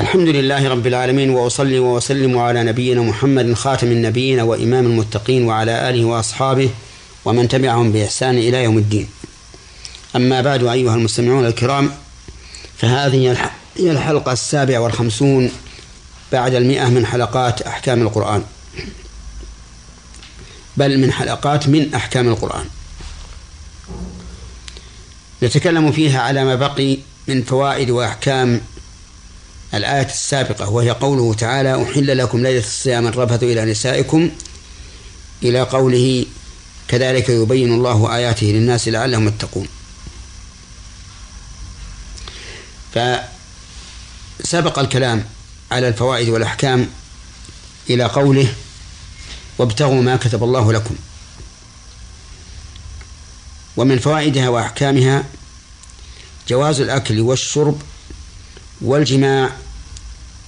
الحمد لله رب العالمين وأصلي وأسلم على نبينا محمد خاتم النبيين وإمام المتقين وعلى آله وأصحابه ومن تبعهم بإحسان إلى يوم الدين. أما بعد أيها المستمعون الكرام فهذه هي الحلقة السابعة والخمسون بعد المئة من حلقات أحكام القرآن. بل من حلقات من أحكام القرآن. نتكلم فيها على ما بقي من فوائد وأحكام الآية السابقة وهي قوله تعالى أحل لكم ليلة الصيام الرفث إلى نسائكم. إلى قوله كذلك يبين الله آياته للناس لعلهم يتقون. فسبق الكلام على الفوائد والأحكام إلى قوله وابتغوا ما كتب الله لكم. ومن فوائدها وأحكامها جواز الأكل والشرب والجماع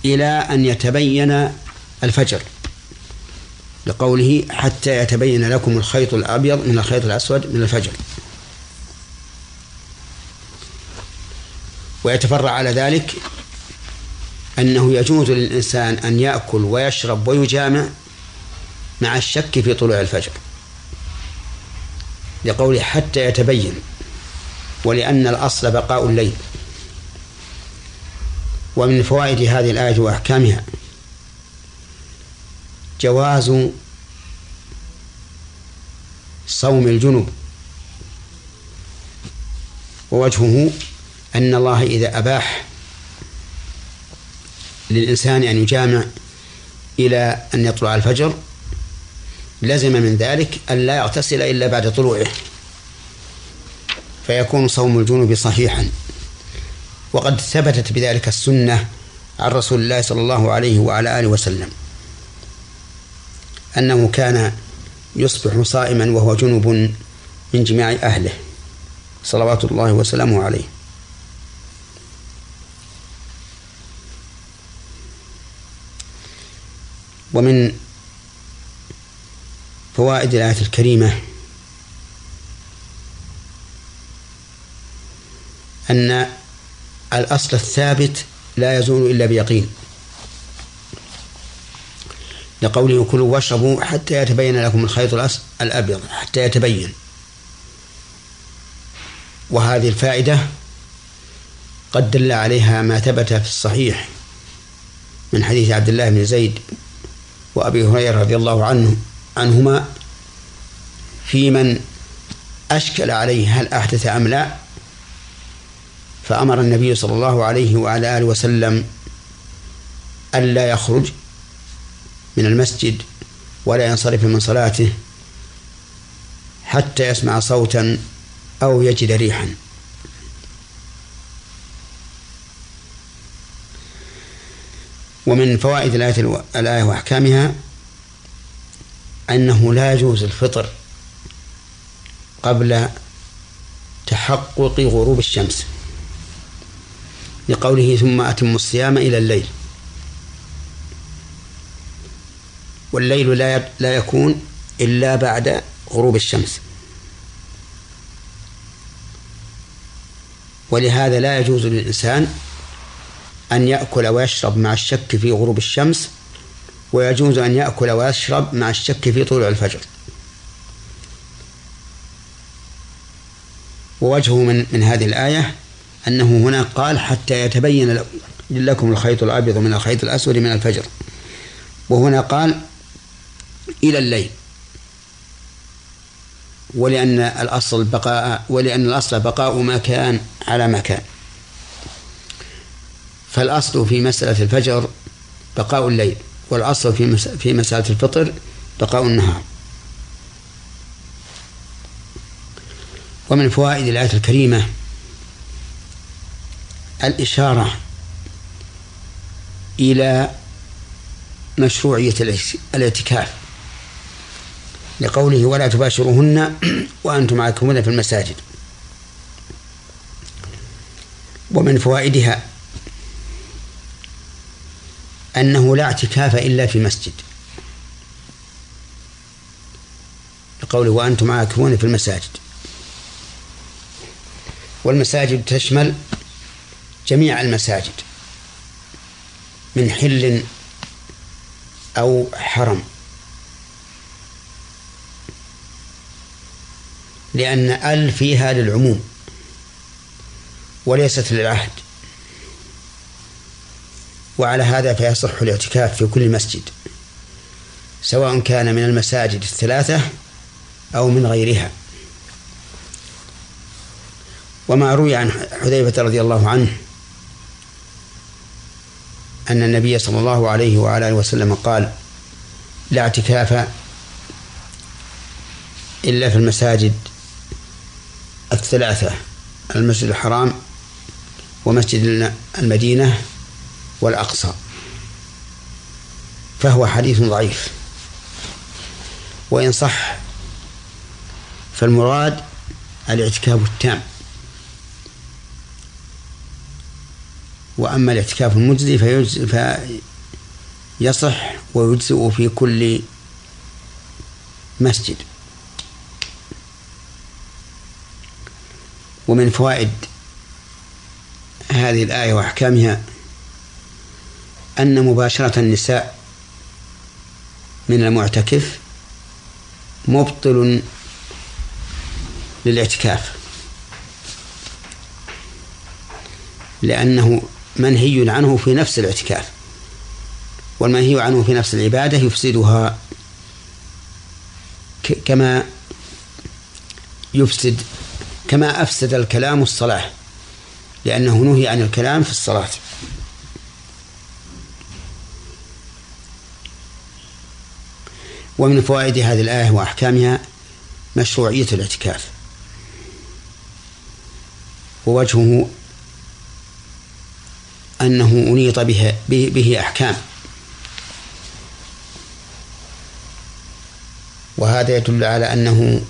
إلى أن يتبين الفجر لقوله حتى يتبين لكم الخيط الأبيض من الخيط الأسود من الفجر. ويتفرع على ذلك أنه يجوز للإنسان أن يأكل ويشرب ويجامع مع الشك في طلوع الفجر. لقوله حتى يتبين ولأن الأصل بقاء الليل. ومن فوائد هذه الآية وأحكامها. جواز صوم الجنب ووجهه أن الله إذا أباح للإنسان أن يجامع إلى أن يطلع الفجر لزم من ذلك أن لا يغتسل إلا بعد طلوعه. فيكون صوم الجنوب صحيحا. وقد ثبتت بذلك السنة عن رسول الله صلى الله عليه وعلى آله وسلم. أنه كان يصبح صائما وهو جنب من جميع أهله. صلوات الله وسلامه عليه. ومن فوائد الآية الكريمة أن الأصل الثابت لا يزول إلا بيقين. لقوله كلوا واشربوا حتى يتبين لكم الخيط الأبيض حتى يتبين. وهذه الفائدة قد دل عليها ما ثبت في الصحيح من حديث عبد الله بن زيد وأبي هريرة رضي الله عنه عنهما في من أشكل عليه هل أحدث أم لا فأمر النبي صلى الله عليه وعلى آله وسلم ألا يخرج من المسجد ولا ينصرف من صلاته حتى يسمع صوتا أو يجد ريحا. ومن فوائد الآية الآية وأحكامها أنه لا يجوز الفطر قبل تحقق غروب الشمس. لقوله ثم أتم الصيام إلى الليل. والليل لا لا يكون إلا بعد غروب الشمس. ولهذا لا يجوز للإنسان أن يأكل ويشرب مع الشك في غروب الشمس ويجوز أن يأكل ويشرب مع الشك في طلوع الفجر. ووجهه من من هذه الآية أنه هنا قال حتى يتبين لكم الخيط الأبيض من الخيط الأسود من الفجر. وهنا قال إلى الليل. ولأن الأصل بقاء ولأن الأصل بقاء ما كان على ما كان فالأصل في مسألة الفجر بقاء الليل والأصل في في مسألة الفطر بقاء النهار. ومن فوائد الآية الكريمة الإشارة إلى مشروعية الاعتكاف. لقوله ولا تباشرهن وأنتم عاكفون في المساجد. ومن فوائدها أنه لا اعتكاف إلا في مسجد. لقوله وأنتم عاكفون في المساجد. والمساجد تشمل جميع المساجد من حل أو حرم. لأن ال فيها للعموم وليست للعهد. وعلى هذا فيصح الاعتكاف في كل مسجد سواء كان من المساجد الثلاثة أو من غيرها. وما روي عن حذيفة رضي الله عنه أن النبي صلى الله عليه وعلى وسلم قال لا اعتكاف إلا في المساجد الثلاثة المسجد الحرام ومسجد المدينة والأقصى. فهو حديث ضعيف. وإن صح فالمراد الاعتكاف التام. وأما الاعتكاف المجزي فيجزي فيصح ويجزئ في كل مسجد. ومن فوائد هذه الآية وأحكامها أن مباشرة النساء من المعتكف مبطل للاعتكاف لأنه منهي عنه في نفس الاعتكاف والمنهي عنه في نفس العبادة يفسدها كما يفسد كما أفسد الكلام الصلاة لأنه نهي عن الكلام في الصلاة. ومن فوائد هذه الآية وأحكامها مشروعية الاعتكاف. ووجهه أنه أنيط به, به أحكام وهذا يدل على أنه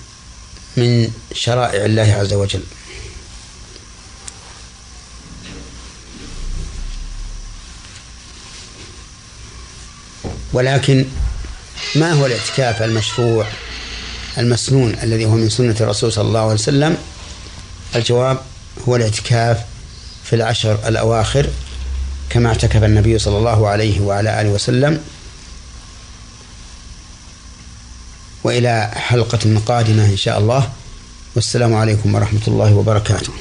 من شرائع الله عز وجل. ولكن ما هو الاعتكاف المشروع المسنون الذي هو من سنة الرسول صلى الله عليه وسلم؟ الجواب هو الاعتكاف في العشر الأواخر كما اعتكف النبي صلى الله عليه وعلى آله وسلم وإلى حلقة قادمة إن شاء الله. والسلام عليكم ورحمة الله وبركاته.